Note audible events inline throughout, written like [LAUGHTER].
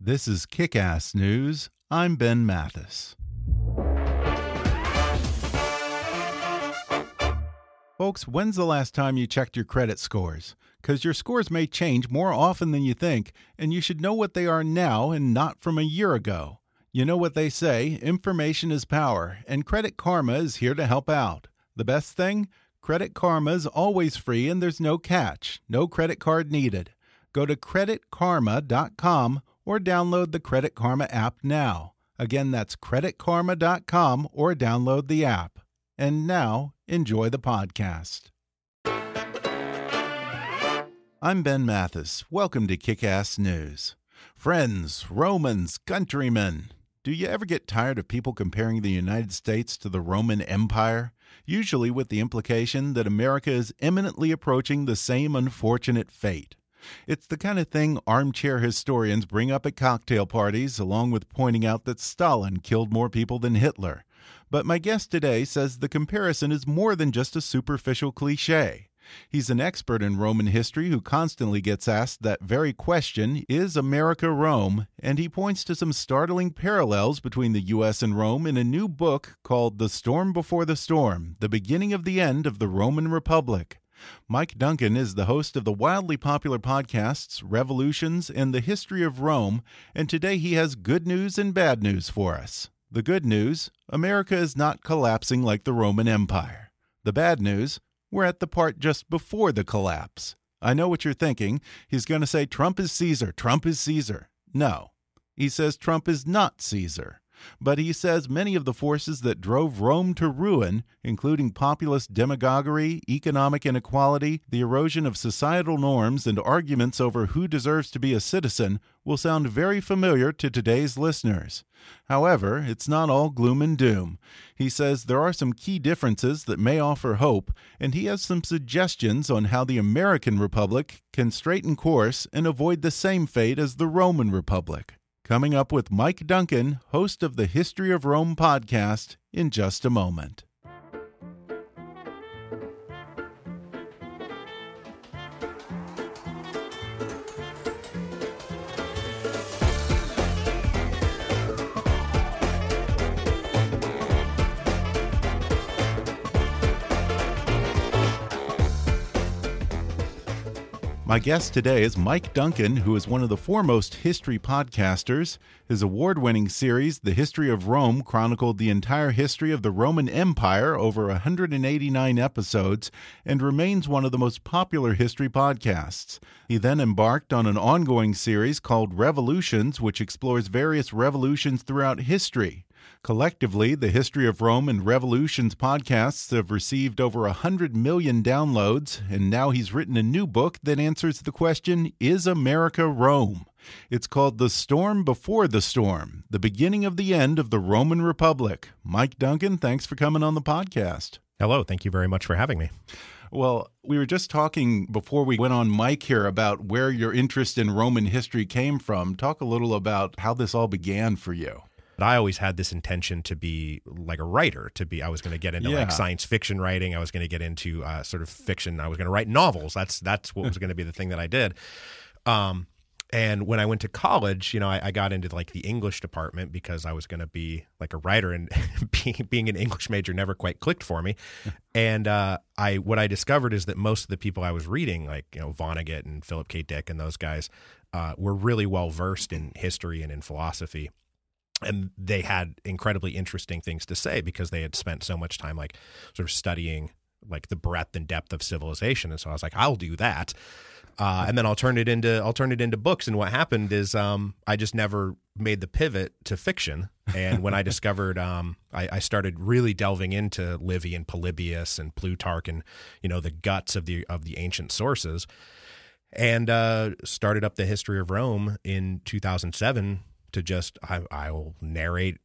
This is Kickass News. I'm Ben Mathis. Folks, when's the last time you checked your credit scores? Because your scores may change more often than you think, and you should know what they are now and not from a year ago. You know what they say information is power, and Credit Karma is here to help out. The best thing? Credit Karma is always free and there's no catch, no credit card needed. Go to creditkarma.com or download the Credit Karma app now. Again, that's creditkarma.com or download the app. And now, enjoy the podcast. I'm Ben Mathis. Welcome to Kickass News. Friends, Romans, countrymen, do you ever get tired of people comparing the United States to the Roman Empire? Usually with the implication that America is imminently approaching the same unfortunate fate. It's the kind of thing armchair historians bring up at cocktail parties, along with pointing out that Stalin killed more people than Hitler. But my guest today says the comparison is more than just a superficial cliche. He's an expert in Roman history who constantly gets asked that very question Is America Rome? And he points to some startling parallels between the U.S. and Rome in a new book called The Storm Before the Storm The Beginning of the End of the Roman Republic. Mike Duncan is the host of the wildly popular podcasts Revolutions and the History of Rome, and today he has good news and bad news for us. The good news America is not collapsing like the Roman Empire. The bad news we're at the part just before the collapse. I know what you're thinking. He's going to say Trump is Caesar, Trump is Caesar. No, he says Trump is not Caesar. But he says many of the forces that drove Rome to ruin, including populist demagoguery, economic inequality, the erosion of societal norms, and arguments over who deserves to be a citizen, will sound very familiar to today's listeners. However, it's not all gloom and doom. He says there are some key differences that may offer hope, and he has some suggestions on how the American Republic can straighten course and avoid the same fate as the Roman Republic. Coming up with Mike Duncan, host of the History of Rome podcast, in just a moment. My guest today is Mike Duncan, who is one of the foremost history podcasters. His award winning series, The History of Rome, chronicled the entire history of the Roman Empire over 189 episodes and remains one of the most popular history podcasts. He then embarked on an ongoing series called Revolutions, which explores various revolutions throughout history. Collectively, the History of Rome and Revolutions podcasts have received over 100 million downloads, and now he's written a new book that answers the question Is America Rome? It's called The Storm Before the Storm The Beginning of the End of the Roman Republic. Mike Duncan, thanks for coming on the podcast. Hello, thank you very much for having me. Well, we were just talking before we went on mic here about where your interest in Roman history came from. Talk a little about how this all began for you. But I always had this intention to be like a writer. To be, I was going to get into yeah. like science fiction writing. I was going to get into uh, sort of fiction. I was going to write novels. That's that's what was going to be the thing that I did. Um, and when I went to college, you know, I, I, got into like the English department because I was going to be like a writer, and [LAUGHS] being being an English major never quite clicked for me. [LAUGHS] and uh, I what I discovered is that most of the people I was reading, like you know Vonnegut and Philip K. Dick and those guys, uh, were really well versed in history and in philosophy. And they had incredibly interesting things to say because they had spent so much time like sort of studying like the breadth and depth of civilization. And so I was like, I'll do that uh, and then I'll turn it into I'll turn it into books. And what happened is um, I just never made the pivot to fiction. And when I [LAUGHS] discovered, um, I, I, started really delving into Livy and Polybius and Plutarch and you know the guts of the of the ancient sources, and uh, started up the history of Rome in 2007 to just I, I will narrate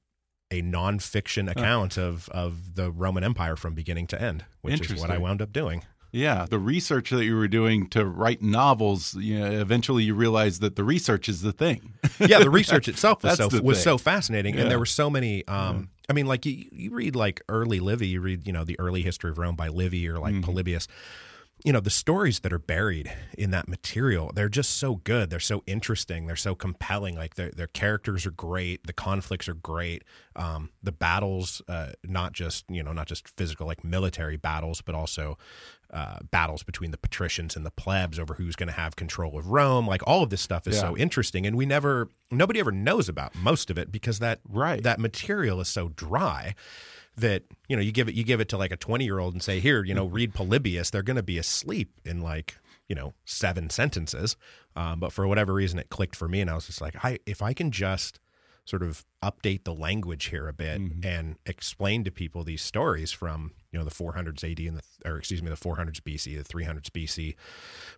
a nonfiction account of of the Roman Empire from beginning to end, which is what I wound up doing. Yeah, the research that you were doing to write novels, you know, eventually you realized that the research is the thing. yeah, the research [LAUGHS] itself was so was so fascinating, yeah. and there were so many. Um, yeah. I mean, like you, you read like early Livy, you read you know the early history of Rome by Livy or like mm -hmm. Polybius you know the stories that are buried in that material they're just so good. They're so interesting. They're so compelling. Like their, their characters are great. The conflicts are great. Um, the battles uh, not just you know not just physical like military battles but also uh, battles between the patricians and the plebs over who's going to have control of Rome. Like all of this stuff is yeah. so interesting and we never nobody ever knows about most of it because that right. that material is so dry that you know you give it you give it to like a 20 year old and say here you know read polybius they're going to be asleep in like you know seven sentences. Um, but for whatever reason it clicked for me and i was just like i if i can just sort of update the language here a bit mm-hmm. and explain to people these stories from you know the 400s AD and the or excuse me the 400s BC the 300s BC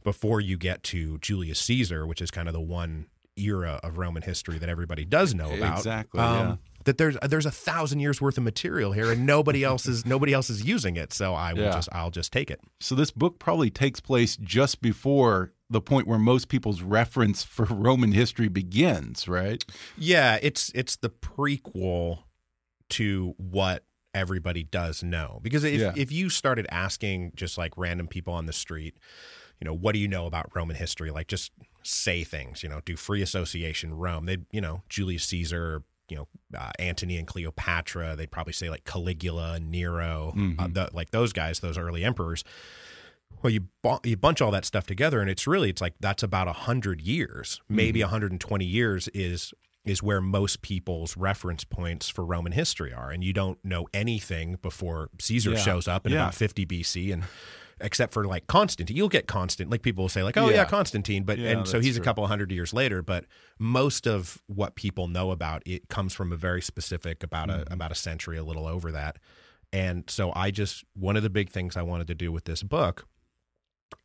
before you get to Julius Caesar which is kind of the one era of Roman history that everybody does know about. Exactly um, yeah that there's there's a thousand years worth of material here and nobody [LAUGHS] else is nobody else is using it. So i will yeah. just i'll just take it. So this book probably takes place just before the point where most people's reference for [LAUGHS] roman history begins right? Yeah it's it's the prequel to what everybody does know. Because if, yeah. if you started asking just like random people on the street you know what do you know about roman history? Like just say things you know do free association rome. They you know julius caesar you know uh, Antony and Cleopatra. They'd probably say like Caligula, Nero, uh, mm-hmm. uh, the, like those guys, those early emperors. Well, you you bunch all that stuff together, and it's really it's like that's about a hundred years, maybe mm-hmm. 120 years is is where most people's reference points for Roman history are, and you don't know anything before Caesar yeah. shows up in yeah. about 50 BC, and except for like Constantine. You'll get Constant, like people will say, like, oh yeah, yeah Constantine, but yeah, and so he's true. a couple hundred years later. But most of what people know about it comes from a very specific about mm-hmm. a about a century, a little over that. And so I just one of the big things I wanted to do with this book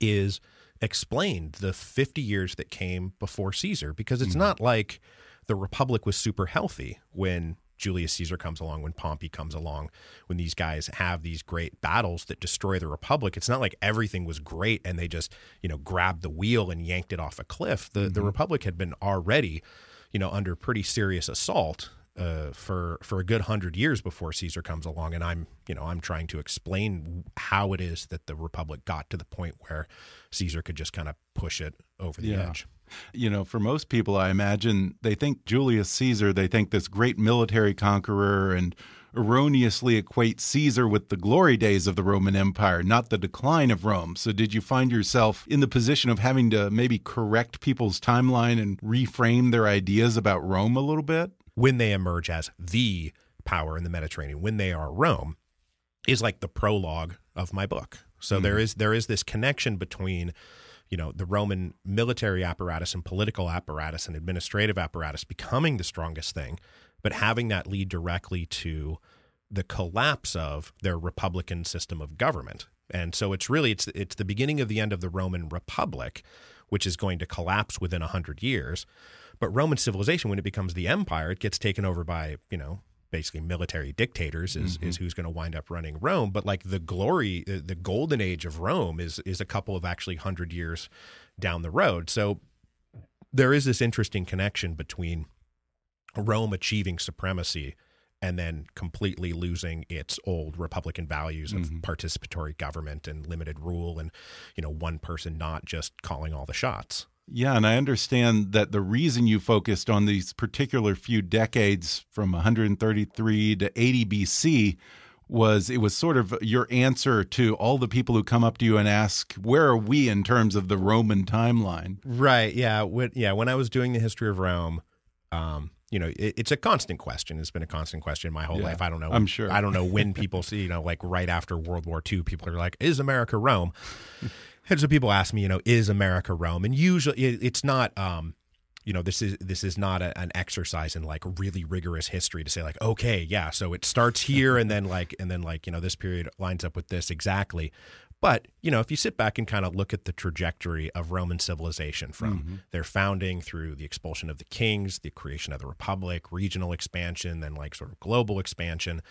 is explain the 50 years that came before Caesar because it's mm-hmm. not like the republic was super healthy when Julius Caesar comes along, when Pompey comes along, when these guys have these great battles that destroy the republic, it's not like everything was great and they just, you know, grabbed the wheel and yanked it off a cliff. The mm-hmm. the republic had been already, you know, under pretty serious assault uh, for for a good hundred years before Caesar comes along, and I'm you know I'm trying to explain how it is that the republic got to the point where Caesar could just kind of push it over the yeah. edge. You know, for most people, I imagine they think Julius Caesar, they think this great military conqueror and erroneously equate Caesar with the glory days of the Roman Empire, not the decline of Rome. So, did you find yourself in the position of having to maybe correct people's timeline and reframe their ideas about Rome a little bit? When they emerge as the power in the Mediterranean, when they are Rome, is like the prologue of my book. So, mm there is there is this connection between you know, the Roman military apparatus and political apparatus and administrative apparatus becoming the strongest thing, but having that lead directly to the collapse of their republican system of government. And so it's really it's it's the beginning of the end of the Roman Republic, which is going to collapse within a hundred years. But Roman civilization, when it becomes the empire, it gets taken over by you know basically military dictators is, mm-hmm. is who's going to wind up running Rome. But like the glory, the golden age of Rome is is a couple of actually hundred years down the road. So there is this interesting connection between Rome achieving supremacy and then completely losing its old republican values of mm-hmm. participatory government and limited rule and you know one person not just calling all the shots Yeah, and I understand that the reason you focused on these particular few decades from 133 to 80 BC was it was sort of your answer to all the people who come up to you and ask, "Where are we in terms of the Roman timeline?" Right. Yeah. When, yeah. When I was doing the history of Rome, um, you know, it, it's a constant question. It's been a constant question my whole yeah, life. I don't know. I'm sure. I don't know when [LAUGHS] people see, you know, like right after World War II, people are like, "Is America Rome?" And so people ask me, you know, "Is America Rome?" And usually, it, it's not. Um, you know this is this is not a, an exercise in like really rigorous history to say like okay yeah so it starts here and then like and then like you know this period lines up with this exactly but you know if you sit back and kind of look at the trajectory of roman civilization from mm-hmm. their founding through the expulsion of the kings the creation of the republic regional expansion then like sort of global expansion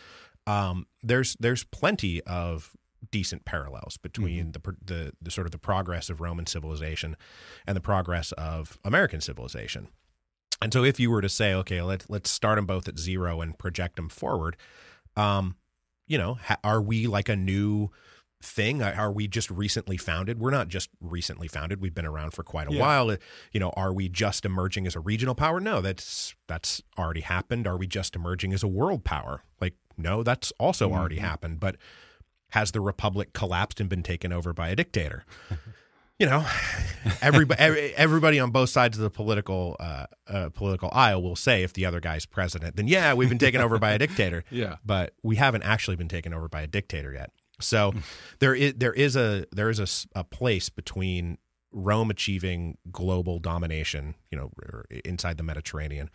um, there's there's plenty of decent parallels between mm-hmm. the, the, the sort of the progress of Roman civilization and the progress of American civilization. And so, if you were to say, okay, let's let's start them both at zero and project them forward, um, you know, ha- are we like a new thing? Are we just recently founded? We're not just recently founded. We've been around for quite a yeah. while. You know, are we just emerging as a regional power? No, that's that's already happened. Are we just emerging as a world power? Like, no, that's also mm-hmm. already happened. But has the republic collapsed and been taken over by a dictator? [LAUGHS] you know, everybody [LAUGHS] everybody on both sides of the political uh, uh, political aisle will say if the other guy's president, then yeah, we've been taken over by a dictator. [LAUGHS] yeah, but we haven't actually been taken over by a dictator yet. So there is there is a there is a, a place between Rome achieving global domination, you know, inside the Mediterranean,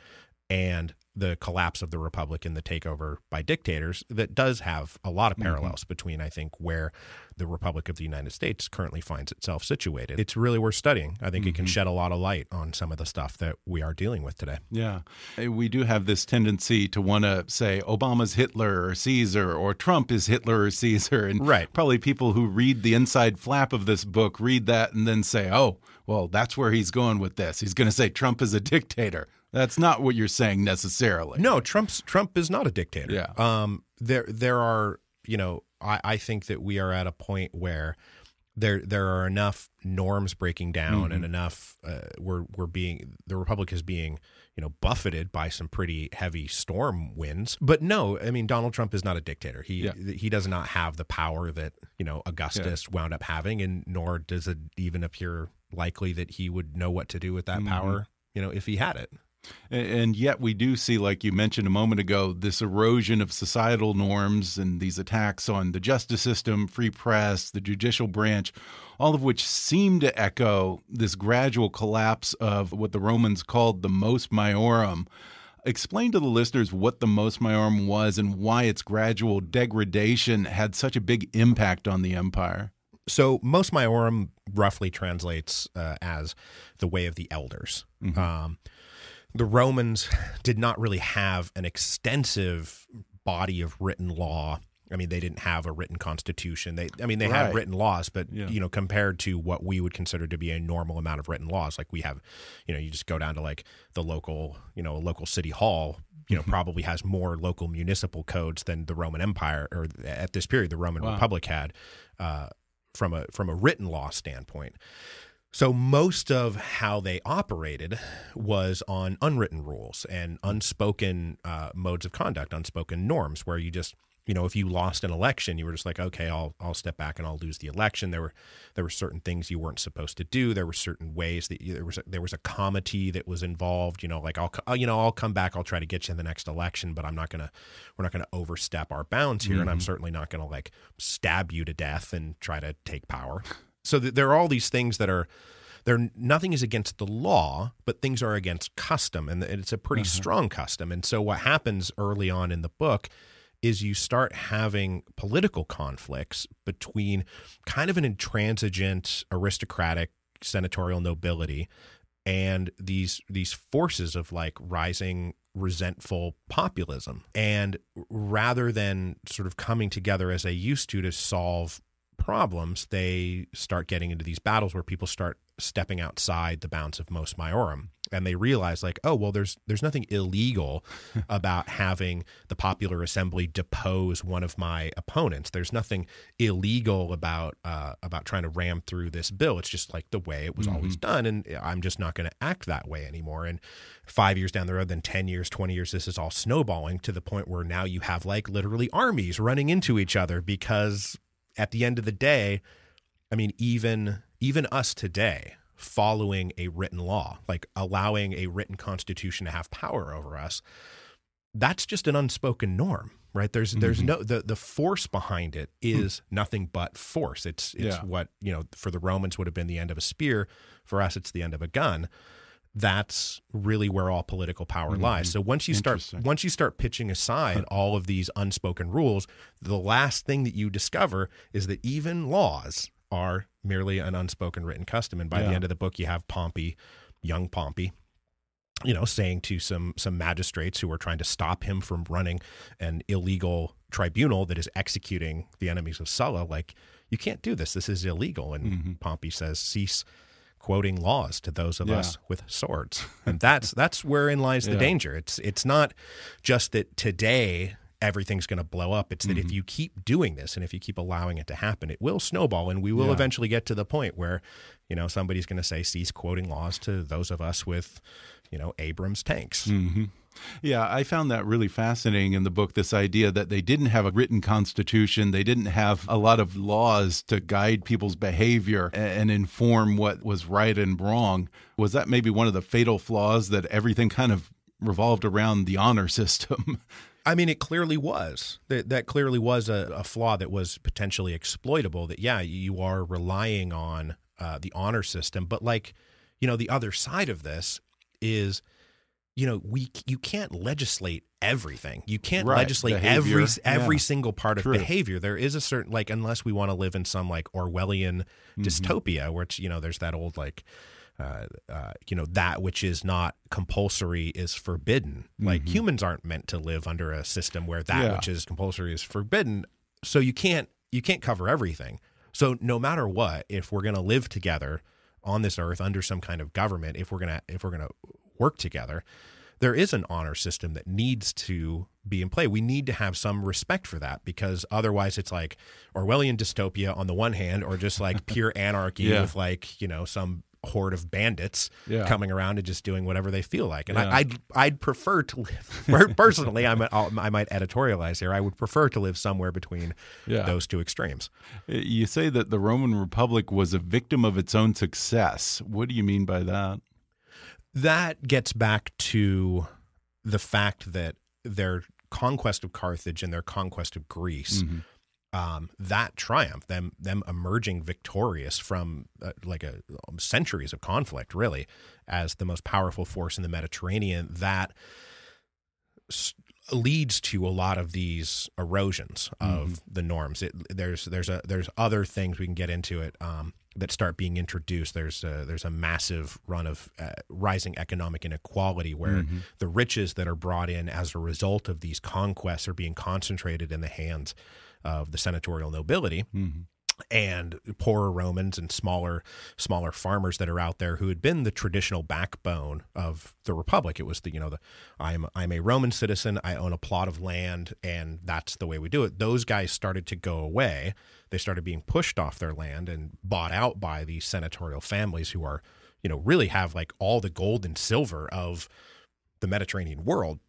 and the collapse of the republic and the takeover by dictators that does have a lot of mm-hmm. parallels mm-hmm. between i think where the republic of the united states currently finds itself situated it's really worth studying i think mm-hmm. it can mm-hmm. shed a lot of light on some of the stuff that we are dealing with today yeah we do have this tendency to want to say obama's hitler or caesar or trump is hitler or caesar and right. probably people who read the inside flap of this book read that and then say oh well that's where he's going with this he's going to say trump is a dictator that's not what you're saying necessarily. No, Trump's Trump is not a dictator. Yeah. Um. There there are you know I I think that we are at a point where there there are enough norms breaking down mm-hmm. and enough uh, we're we're being the republic is being you know buffeted by some pretty heavy storm winds but no i mean donald trump is not a dictator he yeah. he does not have the power that you know augustus yeah. wound up having and nor does it even appear likely that he would know what to do with that mm-hmm. power you know if he had it and yet, we do see, like you mentioned a moment ago, this erosion of societal norms and these attacks on the justice system, free press, the judicial branch, all of which seem to echo this gradual collapse of what the Romans called the mos maiorum. Explain to the listeners what the mos maiorum was and why its gradual degradation had such a big impact on the empire. So, mos maiorum roughly translates uh, as the way of the elders. Mm -hmm. um, the Romans did not really have an extensive body of written law. I mean, they didn't have a written constitution. They, I mean, they right. had written laws, but yeah. you know, compared to what we would consider to be a normal amount of written laws, like we have, you know, you just go down to like the local, you know, local city hall, you know, [LAUGHS] probably has more local municipal codes than the Roman Empire, or at this period, the Roman wow. Republic had, uh, from a from a written law standpoint. So most of how they operated was on unwritten rules and unspoken uh, modes of conduct, unspoken norms, where you just you know if you lost an election, you were just like, okay, I'll I'll step back and I'll lose the election. There were there were certain things you weren't supposed to do. There were certain ways that you, there was a, there was a comity that was involved. You know, like I'll you know I'll come back. I'll try to get you in the next election, but I'm not gonna we're not gonna overstep our bounds here, mm-hmm. and I'm mm-hmm. certainly not gonna like stab you to death and try to take power so th- there are all these things that are there nothing is against the law but things are against custom and it's a pretty uh-huh. strong custom and so what happens early on in the book is you start having political conflicts between kind of an intransigent aristocratic senatorial nobility and these these forces of like rising resentful populism and rather than sort of coming together as they used to to solve problems, they start getting into these battles where people start stepping outside the bounds of mos maiorum. and they realize like oh well there's there's nothing illegal [LAUGHS] about having the popular assembly depose one of my opponents there's nothing illegal about uh, about trying to ram through this bill it's just like the way it was mm-hmm. always done and i'm just not going to act that way anymore and five years down the road then 10 years 20 years this is all snowballing to the point where now you have like literally armies running into each other because at the end of the day i mean even even us today following a written law, like allowing a written constitution to have power over us, that's just an unspoken norm, right? There's there's mm-hmm. no the the force behind it is mm. nothing but force. It's it's yeah. what, you know, for the Romans would have been the end of a spear, for us it's the end of a gun. That's really where all political power mm-hmm. lies. So once you start once you start pitching aside all of these unspoken rules, the last thing that you discover is that even laws are merely an unspoken written custom. And by yeah. the end of the book, you have Pompey, young Pompey, you know, saying to some some magistrates who are trying to stop him from running an illegal tribunal that is executing the enemies of Sulla, like, you can't do this. This is illegal. And mm-hmm. Pompey says, cease quoting laws to those of yeah. us with swords. And that's that's wherein lies the yeah. danger. It's it's not just that today everything's going to blow up. It's that mm-hmm. if you keep doing this and if you keep allowing it to happen, it will snowball and we will yeah. eventually get to the point where, you know, somebody's going to say, cease quoting laws to those of us with, you know, Abrams tanks. Mm-hmm. Yeah, I found that really fascinating in the book this idea that they didn't have a written constitution, they didn't have a lot of laws to guide people's behavior and inform what was right and wrong. Was that maybe one of the fatal flaws that everything kind of revolved around the honor system? [LAUGHS] I mean, it clearly was. That that clearly was a, a, flaw that was potentially exploitable. That yeah, you are relying on uh, the honor system, but like, you know, the other side of this is, you know, we you can't legislate everything. You can't right. legislate behavior. every every yeah. single part of True. behavior. There is a certain like unless we want to live in some like Orwellian mm-hmm. dystopia, where it's you know there's that old like uh, uh, you know that which is not compulsory is forbidden. Mm-hmm. Like humans aren't meant to live under a system where that yeah. which is compulsory is forbidden. So you can't you can't cover everything. So no matter what, if we're going to live together on this earth under some kind of government, if we're gonna if we're gonna work together, there is an honor system that needs to be in play. We need to have some respect for that because otherwise it's like Orwellian dystopia on the one hand, or just like [LAUGHS] pure anarchy yeah. with like, you know, some horde of bandits yeah. coming around and just doing whatever they feel like. And yeah. I, would I'd, I'd prefer to live [LAUGHS] personally. I'm, i might editorialize here. I would prefer to live somewhere between yeah. those two extremes. You say that the Roman Republic was a victim of its own success. What do you mean by that? That gets back to the fact that their conquest of Carthage and their conquest of Greece. Mm -hmm um, that triumph, them them emerging victorious from uh, like a um, centuries of conflict, really, as the most powerful force in the Mediterranean, that leads to a lot of these erosions of mm-hmm. the norms. It, there's there's a there's other things we can get into it um, that start being introduced. There's a, there's a massive run of uh, rising economic inequality where mm-hmm. the riches that are brought in as a result of these conquests are being concentrated in the hands of the senatorial nobility. Mm-hmm and poorer Romans and smaller smaller farmers that are out there who had been the traditional backbone of the republic. It was the you know the I'm I'm a Roman citizen. I own a plot of land, and that's the way we do it. Those guys started to go away. They started being pushed off their land and bought out by these senatorial families who are you know really have like all the gold and silver of the Mediterranean world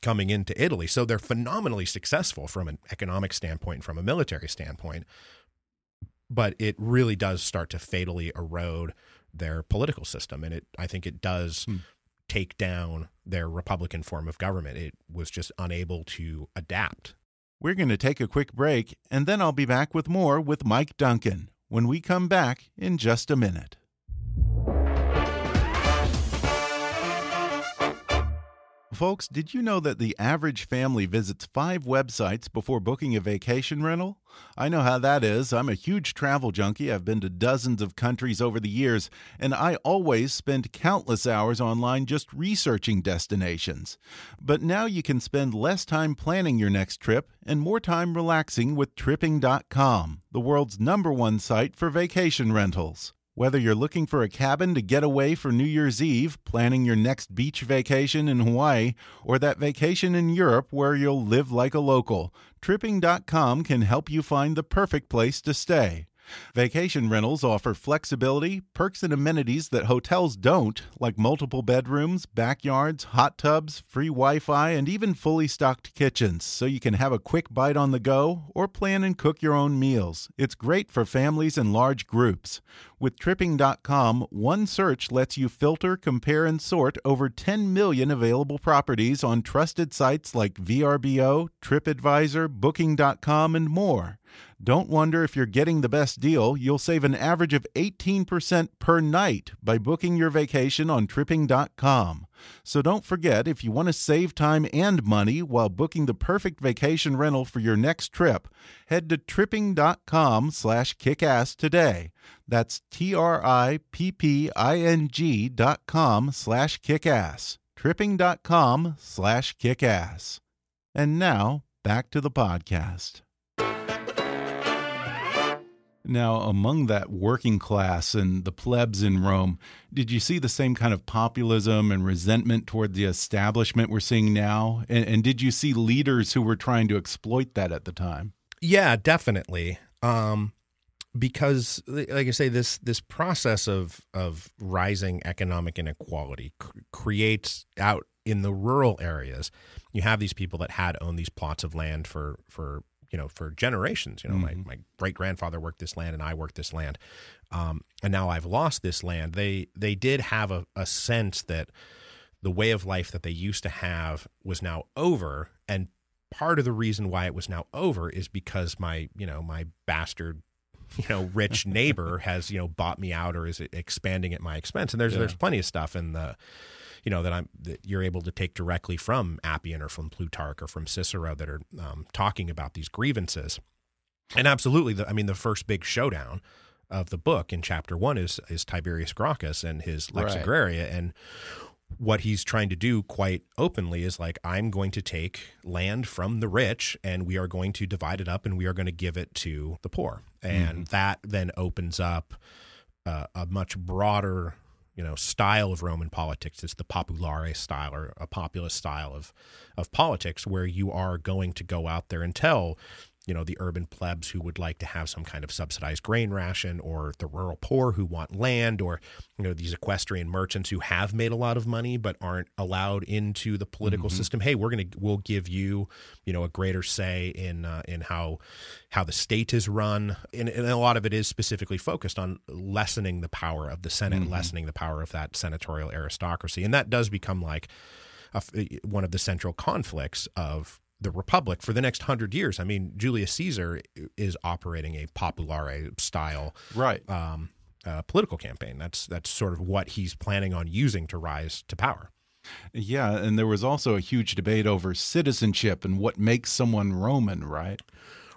coming into Italy. So they're phenomenally successful from an economic standpoint, from a military standpoint. But it really does start to fatally erode their political system. And it I think it does hmm. take down their Republican form of government. It was just unable to adapt. We're going to take a quick break, and then I'll be back with more with Mike Duncan when we come back in just a minute. Folks, did you know that the average family visits five websites before booking a vacation rental? I know how that is. I'm a huge travel junkie. I've been to dozens of countries over the years, and I always spend countless hours online just researching destinations. But now you can spend less time planning your next trip and more time relaxing with Tripping.com, the world's number one site for vacation rentals. Whether you're looking for a cabin to get away for New Year's Eve, planning your next beach vacation in Hawaii, or that vacation in Europe where you'll live like a local, Tripping.com can help you find the perfect place to stay. Vacation rentals offer flexibility, perks, and amenities that hotels don't, like multiple bedrooms, backyards, hot tubs, free Wi Fi, and even fully stocked kitchens, so you can have a quick bite on the go or plan and cook your own meals. It's great for families and large groups. With Tripping.com, one search lets you filter, compare, and sort over 10 million available properties on trusted sites like VRBO, TripAdvisor, Booking.com, and more. Don't wonder if you're getting the best deal. You'll save an average of 18% per night by booking your vacation on tripping.com. So don't forget if you want to save time and money while booking the perfect vacation rental for your next trip, head to tripping.com/kickass today. That's T R I P P I N G dot com slash kickass. Tripping.com slash kickass. And now back to the podcast. Now, among that working class and the plebs in Rome, did you see the same kind of populism and resentment toward the establishment we're seeing now? And, and did you see leaders who were trying to exploit that at the time? Yeah, definitely. Um, because, like I say, this this process of of rising economic inequality creates out in the rural areas. You have these people that had owned these plots of land for for you know for generations. You know, mm-hmm. my my great grandfather worked this land, and I worked this land, um, and now I've lost this land. They they did have a, a sense that the way of life that they used to have was now over, and part of the reason why it was now over is because my you know my bastard you know rich [LAUGHS] neighbor has you know bought me out or is expanding at my expense and there's yeah. there's plenty of stuff in the you know that I'm that you're able to take directly from Appian or from Plutarch or from Cicero that are um, talking about these grievances. And absolutely, the, I mean, the first big showdown of the book in chapter one is is Tiberius Gracchus and his Lex right. Agraria, and what he's trying to do quite openly is like I'm going to take land from the rich and we are going to divide it up and we are going to give it to the poor, and mm-hmm. that then opens up uh, a much broader you know style of Roman politics. It's the populare style or a populist style of of politics, where you are going to go out there and tell you know the urban plebs who would like to have some kind of subsidized grain ration or the rural poor who want land or you know these equestrian merchants who have made a lot of money but aren't allowed into the political mm-hmm. system hey we're going to we'll give you you know a greater say in uh, in how how the state is run and, and, a lot of it is specifically focused on lessening the power of the senate mm-hmm. lessening the power of that senatorial aristocracy and that does become like a, one of the central conflicts of the republic for the next hundred years. I mean, Julius Caesar is operating a populare style, right? Um, uh, political campaign. That's that's sort of what he's planning on using to rise to power. Yeah, and there was also a huge debate over citizenship and what makes someone Roman, right?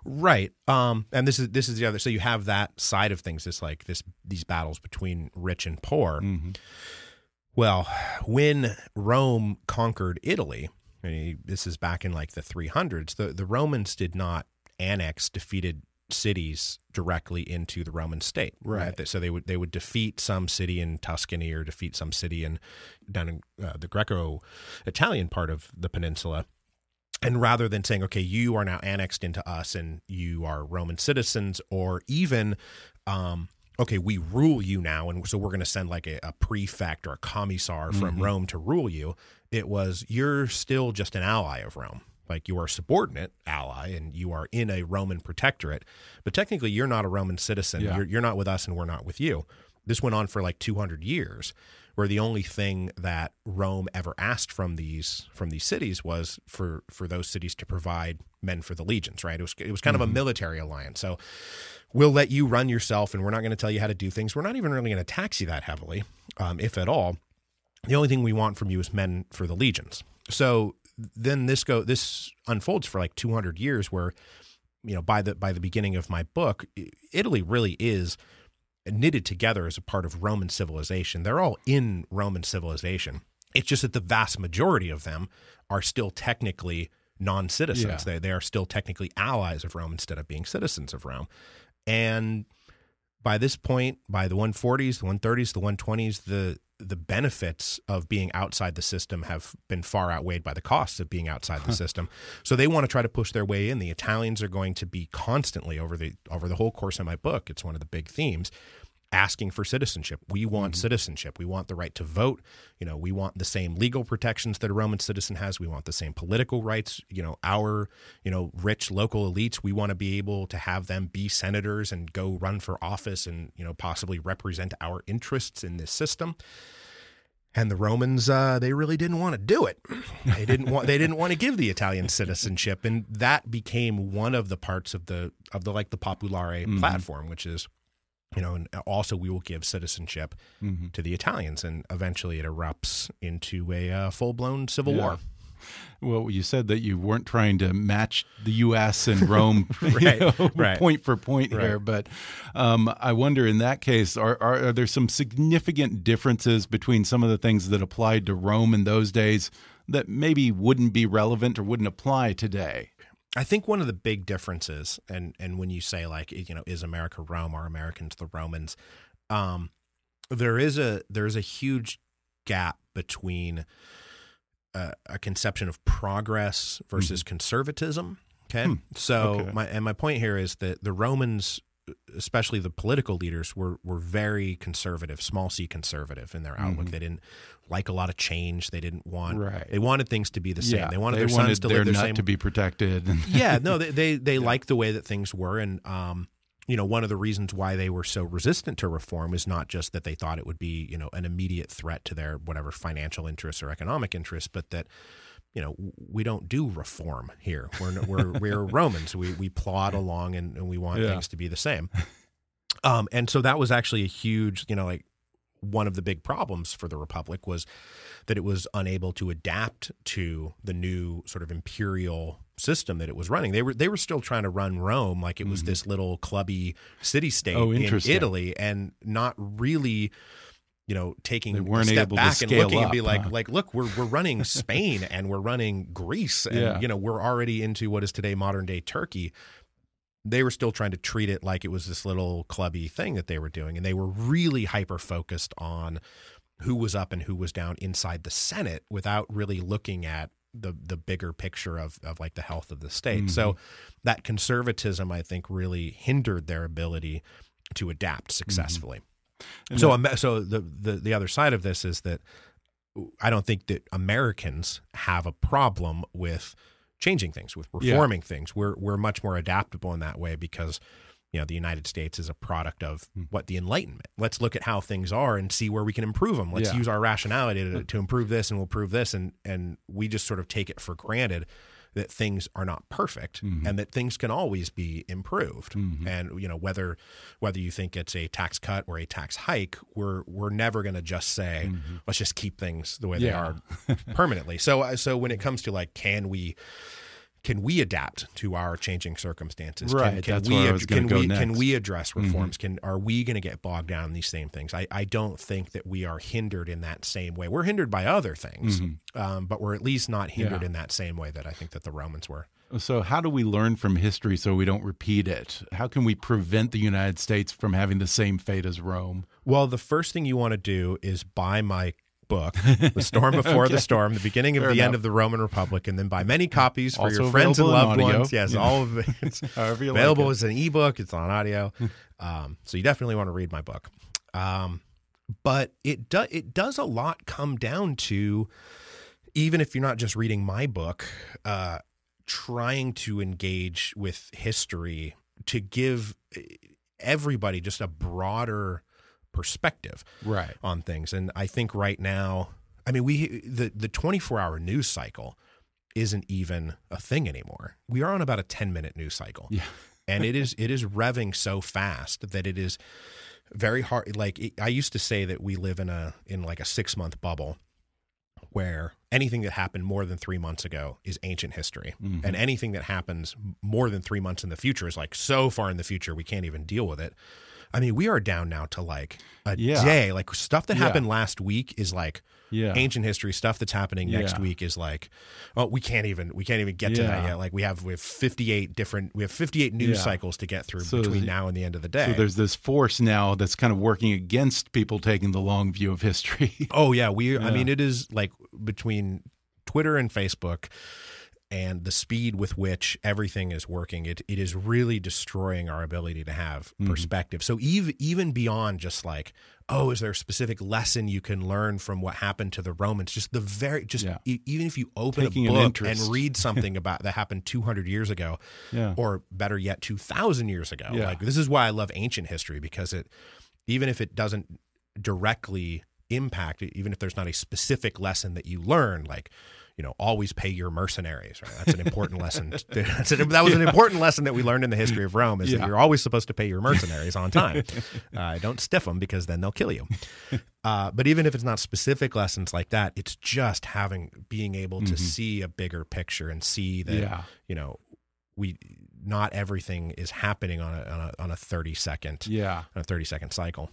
Right. Um, and this is this is the other. So you have that side of things. This like this these battles between rich and poor. Mm -hmm. Well, when Rome conquered Italy, I mean, this is back in like the 300s. The the Romans did not annex defeated cities directly into the Roman state. Right. right? So they would they would defeat some city in Tuscany or defeat some city in down in uh, the Greco-Italian part of the peninsula. And rather than saying, okay, you are now annexed into us and you are Roman citizens, or even um, okay, we rule you now, and so we're going to send like a, a, prefect or a commissar from mm-hmm. Rome to rule you. It was you're still just an ally of Rome. Like you are a subordinate ally and you are in a Roman protectorate, but technically you're not a Roman citizen. Yeah. You're, you're not with us and we're not with you. This went on for like 200 years, where the only thing that Rome ever asked from these from these cities was for for those cities to provide men for the legions. Right? It was it was kind mm-hmm. of a mm-hmm. military alliance. So we'll let you run yourself and we're not going to tell you how to do things. We're not even really going to tax you that heavily, um, if at all. The only thing we want from you is men for the legions. So then this go this unfolds for like 200 years where you know by the by the beginning of my book Italy really is knitted together as a part of Roman civilization. They're all in Roman civilization. It's just that the vast majority of them are still technically non-citizens. Yeah. They they are still technically allies of Rome instead of being citizens of Rome. And by this point, by the 140s, the 130s, the 120s, the the benefits of being outside the system have been far outweighed by the costs of being outside the system. So they want to try to push their way in. The Italians are going to be constantly over the over the whole course of my book. It's one of the big themes asking for citizenship. We want mm-hmm. citizenship. We want the right to vote. You know, we want the same legal protections that a Roman citizen has. We want the same political rights. You know, our, you know, rich local elites, we want to be able to have them be senators and go run for office and, you know, possibly represent our interests in this system. And the Romans, uh, they really didn't want to do it. [LAUGHS] They didn't want. They didn't want to give the Italian citizenship, and that became one of the parts of the of the like the Populare mm-hmm. platform, which is you know, and also we will give citizenship mm-hmm. to the Italians, and eventually it erupts into a uh, full blown civil yeah. war. Well, you said that you weren't trying to match the U.S. and Rome, [LAUGHS] [LAUGHS] right, know, right. point for point right. here, but um, I wonder in that case, are, are, are there some significant differences between some of the things that applied to Rome in those days that maybe wouldn't be relevant or wouldn't apply today? I think one of the big differences, and and when you say like you know, is America Rome or Americans the Romans, um, there is a there is a huge gap between a, a conception of progress versus mm-hmm. conservatism. Okay, hmm. so okay. my and my point here is that the Romans especially the political leaders were were very conservative, small c conservative in their outlook. Mm-hmm. They didn't like a lot of change. They didn't want right. they wanted things to be the same. Yeah, they wanted they their wanted sons to live their same to be protected. [LAUGHS] yeah, no, they they, they [LAUGHS] yeah. liked the way that things were and um you know, one of the reasons why they were so resistant to reform is not just that they thought it would be, you know, an immediate threat to their whatever financial interests or economic interests, but that you know, we don't do reform here. We're we're [LAUGHS] we're Romans. We we plod along and, and we want yeah. things to be the same. Um, and so that was actually a huge, you know, like one of the big problems for the republic was that it was unable to adapt to the new sort of imperial system that it was running. They were they were still trying to run Rome like it was mm-hmm. this little clubby city state oh, in Italy and not really you know, taking a step back and looking up, and be like, huh? like, look, we're we're running [LAUGHS] Spain and we're running Greece, and yeah. you know, we're already into what is today modern day Turkey. They were still trying to treat it like it was this little clubby thing that they were doing, and they were really hyper focused on who was up and who was down inside the Senate without really looking at the the bigger picture of of like the health of the state. Mm-hmm. So that conservatism, I think, really hindered their ability to adapt successfully. Mm-hmm. And so, that, so the, the the other side of this is that I don't think that Americans have a problem with changing things, with reforming yeah. things. We're we're much more adaptable in that way because you know the United States is a product of hmm. what the Enlightenment. Let's look at how things are and see where we can improve them. Let's yeah. use our rationality to, to improve this, and we'll prove this, and and we just sort of take it for granted that things are not perfect mm-hmm. and that things can always be improved. Mm-hmm. And you know whether whether you think it's a tax cut or a tax hike, we're we're never going to just say mm-hmm. let's just keep things the way yeah. they are [LAUGHS] permanently. So uh, so when it comes to like can we can we adapt to our changing circumstances? Right. Can, can we ad- can we next. can we address mm-hmm. reforms? Mm-hmm. Can are we going to get bogged down in these same things? I, I don't think that we are hindered in that same way. We're hindered by other things, mm-hmm. um, but we're at least not hindered yeah. in that same way that I think that the Romans were. So, how do we learn from history so we don't repeat it? How can we prevent the United States from having the same fate as Rome? Well, the first thing you want to do is buy my book, The Storm [LAUGHS] Before okay. the Storm, the beginning of Fair the enough. end of the Roman Republic, and then buy many copies for also your friends and loved ones. Yes, yeah. all of [LAUGHS] it. It's available like as an ebook. It's on audio. Um, so you definitely want to read my book. Um, but it does it does a lot come down to even if you're not just reading my book, uh, trying to engage with history to give everybody just a broader perspective right. on things. And I think right now, I mean, we the the 24 hour news cycle isn't even a thing anymore. We are on about a 10 minute news cycle. Yeah. [LAUGHS] and it is it is revving so fast that it is very hard like it, I used to say that we live in a in like a 6 month bubble where anything that happened more than 3 months ago is ancient history mm-hmm. and anything that happens more than 3 months in the future is like so far in the future we can't even deal with it I mean, we are down now to like a Yeah. day. Like stuff that Yeah. happened last week is like Yeah. ancient history. Stuff that's happening next week is like, oh, we can't even we can't even get to that yet. Like we have we have fifty eight different we have fifty eight news cycles to get through So between now and the end of the day. So there's this force now that's kind of working against people taking the long view of history. Oh yeah, we. I mean, it is like between Twitter and Facebook, and the speed with which everything is working. It it is really destroying our ability to have Mm-hmm. perspective. So even even beyond just like, oh, is there a specific lesson you can learn from what happened to the Romans? Just the very just Yeah. e- even if you open Taking a book interest. and read [LAUGHS] something about that happened two hundred years ago, Yeah. or better yet, two thousand years ago. Yeah. Like this is why I love ancient history because it even if it doesn't directly impact even if there's not a specific lesson that you learn, like you know, always pay your mercenaries. Right, that's an important lesson. [LAUGHS] That's an, that was an important lesson that we learned in the history of Rome is Yeah. that you're always supposed to pay your mercenaries on time. [LAUGHS] Uh, don't stiff them because then they'll kill you. Uh, but even if it's not specific lessons like that, it's just having being able to see a bigger picture and see that Mm-hmm. Yeah. you know we not everything is happening on a on a, on a 30 second Yeah. on a 30 second cycle.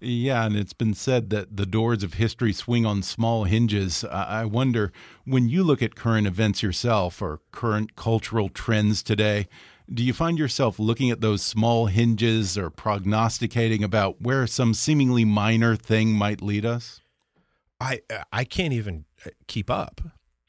Yeah, and it's been said that the doors of history swing on small hinges. I I wonder, when you look at current events yourself or current cultural trends today, do you find yourself looking at those small hinges or prognosticating about where some seemingly minor thing might lead us? I I can't even uh, keep up.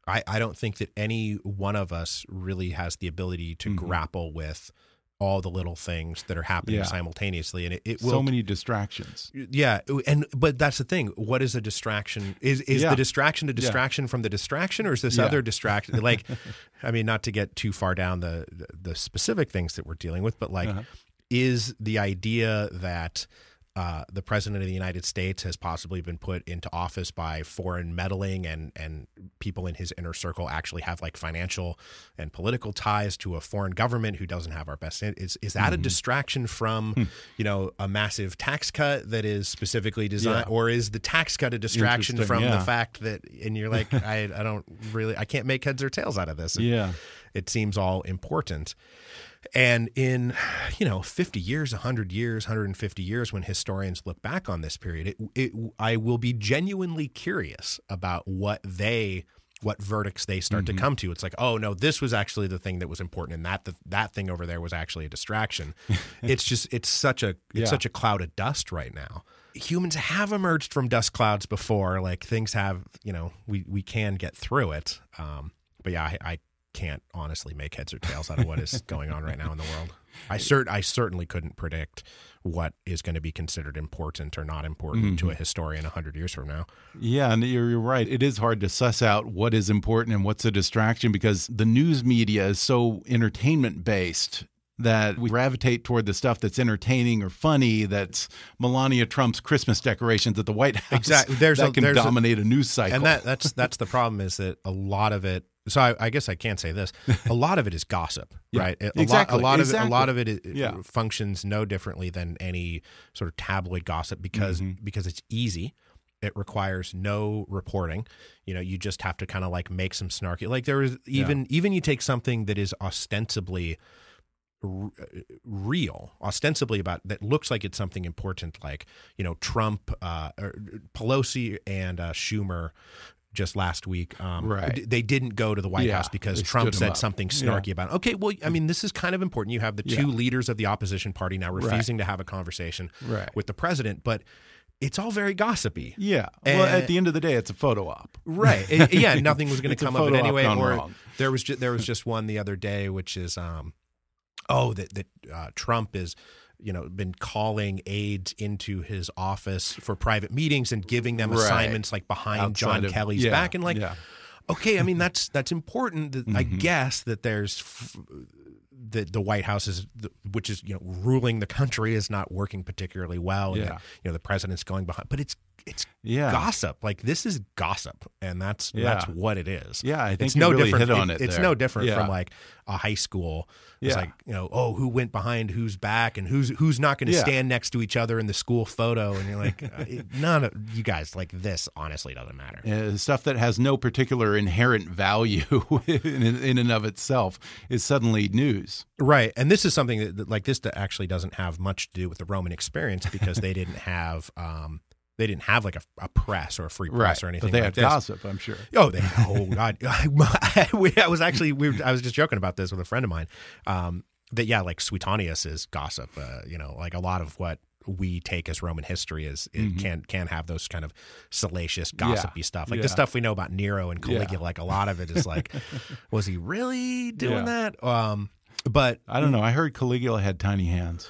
I, I don't think that any one of us really has the ability to grapple with all the little things that are happening Yeah. simultaneously, and it, it will. so many distractions. yeah, and but that's the thing. What is a distraction? Is is Yeah. the distraction a distraction from the distraction, or is this Yeah. other distraction? Like, [LAUGHS] I mean, not to get too far down the the, the specific things that we're dealing with, but like, Uh-huh. is the idea that uh, the president of the United States has possibly been put into office by foreign meddling and and people in his inner circle actually have like financial and political ties to a foreign government who doesn't have our best is is that a Mm-hmm. distraction from Hmm. you know a massive tax cut that is specifically designed Yeah. or is the tax cut a distraction from yeah. the fact that and you're like [LAUGHS] I I don't really I can't make heads or tails out of this Yeah. it seems all important. And in, [SIGHS] you know, 50 years, 100 years, 150 years, when historians look back on this period, it, it, I will be genuinely curious about what they, what verdicts they start Mm-hmm. to come to. It's like, oh no, this was actually the thing that was important, and that the, that thing over there was actually a distraction. [LAUGHS] it's just, it's such a, it's Yeah. such a cloud of dust right now. Humans have emerged from dust clouds before. Like things have, you know, we we can get through it. Um, but yeah, I, I can't honestly make heads or tails out of what is going on right now in the world. I cert I certainly couldn't predict what is going to be considered important or not important to mm-hmm. a historian hundred years from now. Yeah, and you're, you're right. It is hard to suss out what is important and what's a distraction because the news media is so entertainment based that we gravitate toward the stuff that's entertaining or funny. That's Melania Trump's Christmas decorations at the White House. Exactly. There's that a- can there's a- dominate a, news cycle. And that that's that's the problem is that a lot of it. So I, I guess I can't say this. [LAUGHS] A lot of it is gossip, Yeah, right? A, exactly, lot, a lot of it, a lot of it, Yeah. functions no differently than any sort of tabloid gossip because Mm-hmm. because it's easy. It requires no reporting. You know, you just have to kind of like make some snarky. Like there is even even you take something that is ostensibly r- real, ostensibly about that looks like it's something important, like you know Trump, uh, or Pelosi, and uh, Schumer. Just last week, um, Right. they didn't go to the White Yeah, House because Trump said up. something Yeah. snarky about. Okay, well, I mean, this is kind of important. You have the two Yeah. leaders of the opposition party now refusing to have a conversation Right. with the president, but it's all very gossipy. yeah. Well, at the end of the day, it's a photo op. Right. It- yeah, [LAUGHS] nothing was going to come of it anyway. Or wrong. there was ju- there was just one the other day, which is um, oh that that uh, Trump is you know been calling aides into his office for private meetings and giving them Right. assignments like behind Outside John of- Kelly's yeah, back and like yeah. okay, I mean that's that's important. That I Mm-hmm. guess that there's f- that the White House is, which is you know ruling the country, is not working particularly well. And Yeah. that, you know the president's going behind, but it's it's yeah. gossip. Like this is gossip, and that's yeah. that's what it is. Yeah, I think it's no really different. Hit on it, it it's no different yeah. from like a high school. It's yeah. like you know, oh, who went behind who's back, and who's who's not going to stand next to each other in the school photo, and you're like, uh, none of you guys like this. Honestly, doesn't matter. Uh, stuff that has no particular inherent value [LAUGHS] in, in and of itself is suddenly news. Right, and this is something that, that like this that actually doesn't have much to do with the Roman experience because they didn't have. Um, they didn't have like a, a, press or a free press right. or anything. But they like had this. gossip, I'm sure. Oh, they oh god, [LAUGHS] [LAUGHS] I was actually we I was just joking about this with a friend of mine. Um, that yeah, like Suetonius is gossip. Uh, you know, like a lot of what we take as Roman history is it mm-hmm. can can have those kind of salacious, gossipy yeah. stuff. Like yeah. the stuff we know about Nero and Caligula. Yeah. Like a lot of it is like, [LAUGHS] was he really doing that? Um, but I don't know. I heard Caligula had tiny hands.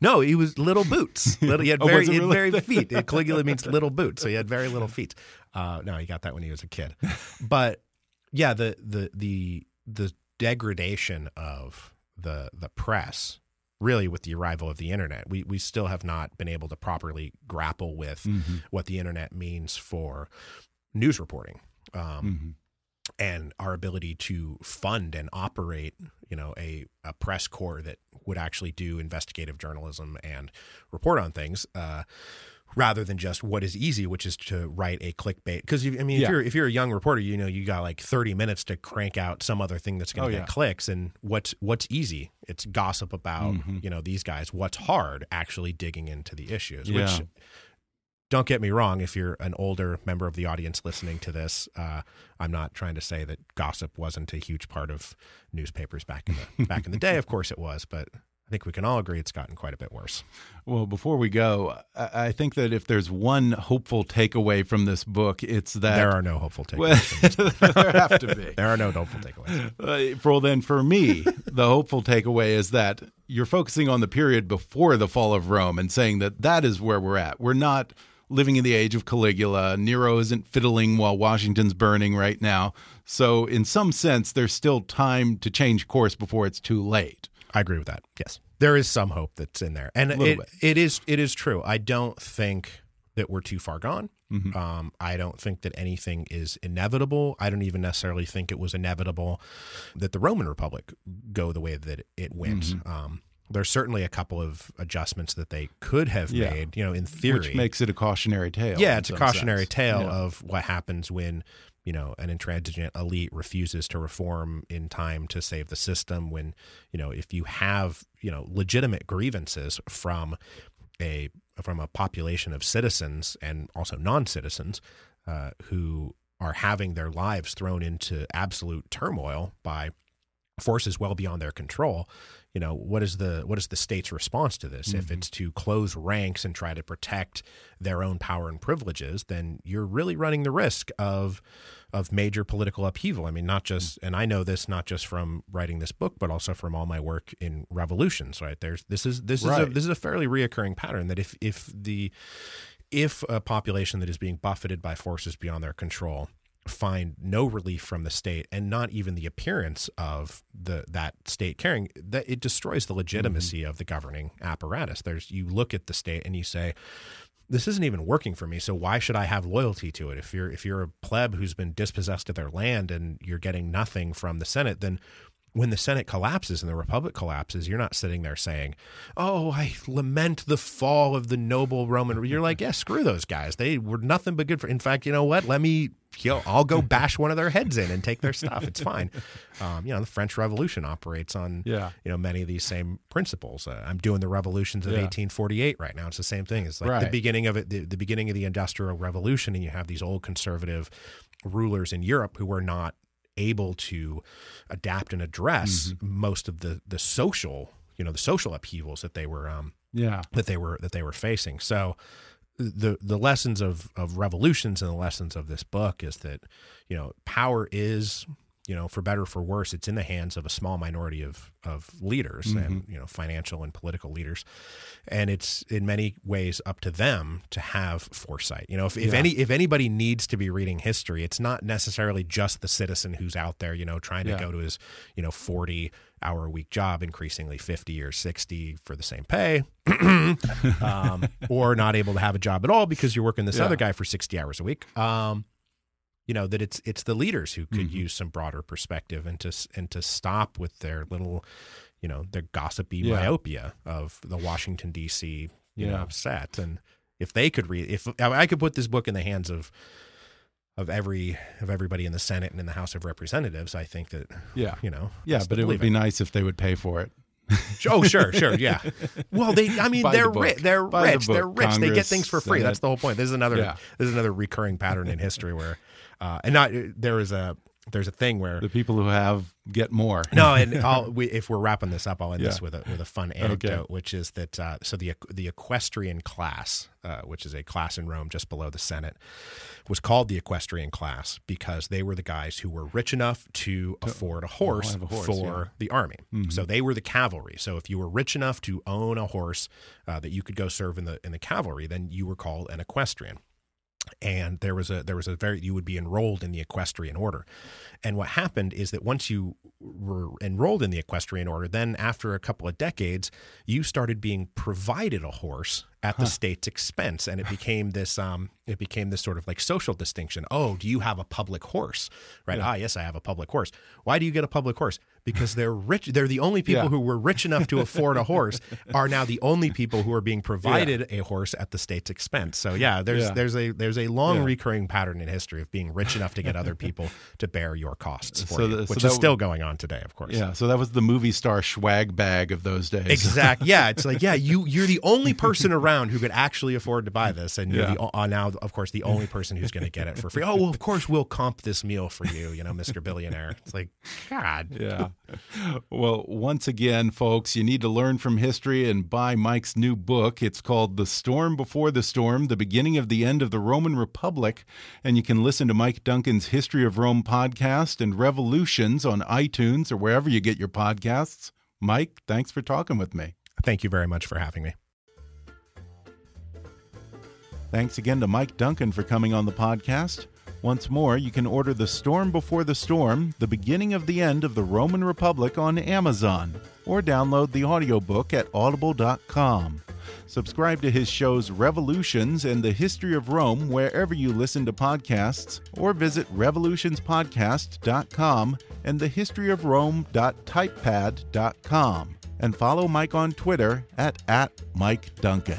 No, he was little boots. [LAUGHS] Little, he had Oh, very, he had really? very feet. Caligula means little boots, so he had very little feet. Uh, no, he got that when he was a kid. But yeah, the the the the degradation of the the press really with the arrival of the internet we we still have not been able to properly grapple with Mm-hmm. what the internet means for news reporting um, Mm-hmm. And our ability to fund and operate you know a, a press corps that would actually do investigative journalism and report on things uh, rather than just what is easy, which is to write a clickbait. Because I mean, Yeah. if you're if you're a young reporter, you know you got like 30 minutes to crank out some other thing that's going Oh, to yeah. get clicks. And what's what's easy? It's gossip about Mm-hmm. you know these guys. What's hard? Actually digging into the issues. Yeah. Which don't get me wrong. If you're an older member of the audience listening to this, uh, I'm not trying to say that gossip wasn't a huge part of newspapers back in the [LAUGHS] back in the day. Of course it was, but I think we can all agree it's gotten quite a bit worse. Well, before we go, I I think that if there's one hopeful takeaway from this book, it's that There are no hopeful Well, takeaways. [LAUGHS] there have to be. there are no hopeful takeaways. Uh, for then, for me, the hopeful takeaway is that you're focusing on the period before the fall of Rome and saying that that is where we're at. We're not living in the age of Caligula. Nero isn't fiddling while Washington's burning right now. So, in some sense, there's still time to change course before it's too late. I agree with that. Yes, there is some hope that's in there, and it, it is it is true. I don't think that we're too far gone. Mm-hmm. Um, I don't think that anything is inevitable. I don't even necessarily think it was inevitable that the Roman Republic go the way that it went. Mm-hmm. Um, there's certainly a couple of adjustments that they could have Yeah. made. You know, in theory, Which makes it a cautionary tale. yeah, it's a cautionary sense. tale Yeah. of what happens when you know an intransigent elite refuses to reform in time to save the system. When you know if you have you know legitimate grievances from a from a population of citizens and also non-citizens uh, who are having their lives thrown into absolute turmoil by forces well beyond their control you know what is the what is the state's response to this? If it's mm-hmm. to close ranks and try to protect their own power and privileges then you're really running the risk of of major political upheaval. I mean not just mm-hmm. and i know this not just from writing this book but also from all my work in revolutions right? There's this is this is a, this is a fairly reoccurring pattern that if if the if a population that is being buffeted by forces beyond their control find no relief from the state and not even the appearance of the that state caring that it destroys the mm-hmm. legitimacy of the governing apparatus there's you look at the state and you say this isn't even working for me so why should i have loyalty to it if you're if you're a pleb who's been dispossessed of their land and you're getting nothing from the senate then when the Senate collapses and the Republic collapses, you're not sitting there saying, "Oh, I lament the fall of the noble Roman." You're like, "Yeah, screw those guys. They were nothing but good for." In fact, you know what? Let me, you know, I'll go bash one of their heads in and take their stuff. It's fine. Um, you know, the French Revolution operates on, Yeah. you know, many of these same principles. Uh, I'm doing the revolutions of Yeah. 1848 right now. It's the same thing. It's like the beginning of it, the, the beginning of the Industrial Revolution, and you have these old conservative rulers in Europe who were not able to adapt and address most of the the social you know the social upheavals that they were um Yeah. that they were that they were facing so the the lessons of of revolutions and the lessons of this book is that you know power is you know, for better or for worse, it's in the hands of a small minority of of leaders mm-hmm. and you know financial and political leaders, and it's in many ways up to them to have foresight. You know, if, if yeah. any if anybody needs to be reading history, it's not necessarily just the citizen who's out there, you know, trying to yeah. go to his you know forty hour a week job, increasingly fifty or sixty for the same pay, [CLEARS THROAT] um, or not able to have a job at all because you're working this yeah. other guy for sixty hours a week. Um, you know that it's it's the leaders who could mm-hmm. use some broader perspective and to and to stop with their little you know their gossipy yeah. myopia of the Washington D.C. you yeah. know set and if they could read if I could put this book in the hands of of every of everybody in the Senate and in the House of Representatives, I think that yeah you know yeah, but it would be nice if they would pay for it. oh sure, sure, yeah. [LAUGHS] Well, they, I mean, they're the rich. They're Buy rich. The they're rich. Congress, they get things for free. Senate. That's the whole point. This is another. Yeah. This is another recurring pattern in history where uh, and not there is a there's a thing where the people who have get more. no, [LAUGHS] and I'll, we, if we're wrapping this up, I'll end yeah. this with a with a fun anecdote, okay. which is that uh, so the the equestrian class, uh, which is a class in Rome just below the Senate, was called the equestrian class because they were the guys who were rich enough to, afford a horse, a horse for yeah. the army. Mm-hmm. So they were the cavalry. So if you were rich enough to own a horse uh, that you could go serve in the in the cavalry, then you were called an equestrian and there was a there was a very you would be enrolled in the equestrian order. And what happened is that once you were enrolled in the equestrian order then after a couple of decades you started being provided a horse at the huh. state's expense. And it became this um it became this sort of like social distinction. Oh do you have a public horse? Right. Yeah. ah yes i have a public horse. Why do you get a public horse because they're rich they're the only people yeah. who were rich enough to afford a horse [LAUGHS] are now the only people who are being provided yeah. a horse at the state's expense so yeah there's there's a there's a long recurring pattern in history of being rich enough to get other [LAUGHS] people to bear your costs for so you, the, which so is still going on today of course yeah so that was the movie star swag bag of those days exactly [LAUGHS] yeah it's like yeah you you're the only person around who could actually afford to buy this, and you're yeah. the, uh, now, of course, the only person who's going to get it for free. Oh well, of course we'll comp this meal for you, you know, Mister Billionaire. It's like, God, yeah. Well, once again, folks, you need to learn from history and buy Mike's new book. It's called "The Storm Before the Storm: The Beginning of the End of the Roman Republic," and you can listen to Mike Duncan's History of Rome podcast and Revolutions on iTunes or wherever you get your podcasts. Mike, thanks for talking with me. Thank you very much for having me. Thanks again to Mike Duncan for coming on the podcast. Once more, you can order The Storm Before the Storm, The Beginning of the End of the Roman Republic on Amazon, or download the audiobook at audible.com. Subscribe to his shows Revolutions and the History of Rome wherever you listen to podcasts, or visit revolutionspodcast.com and thehistoryofrome.typepad.com. And follow Mike on Twitter at, at Mike Duncan.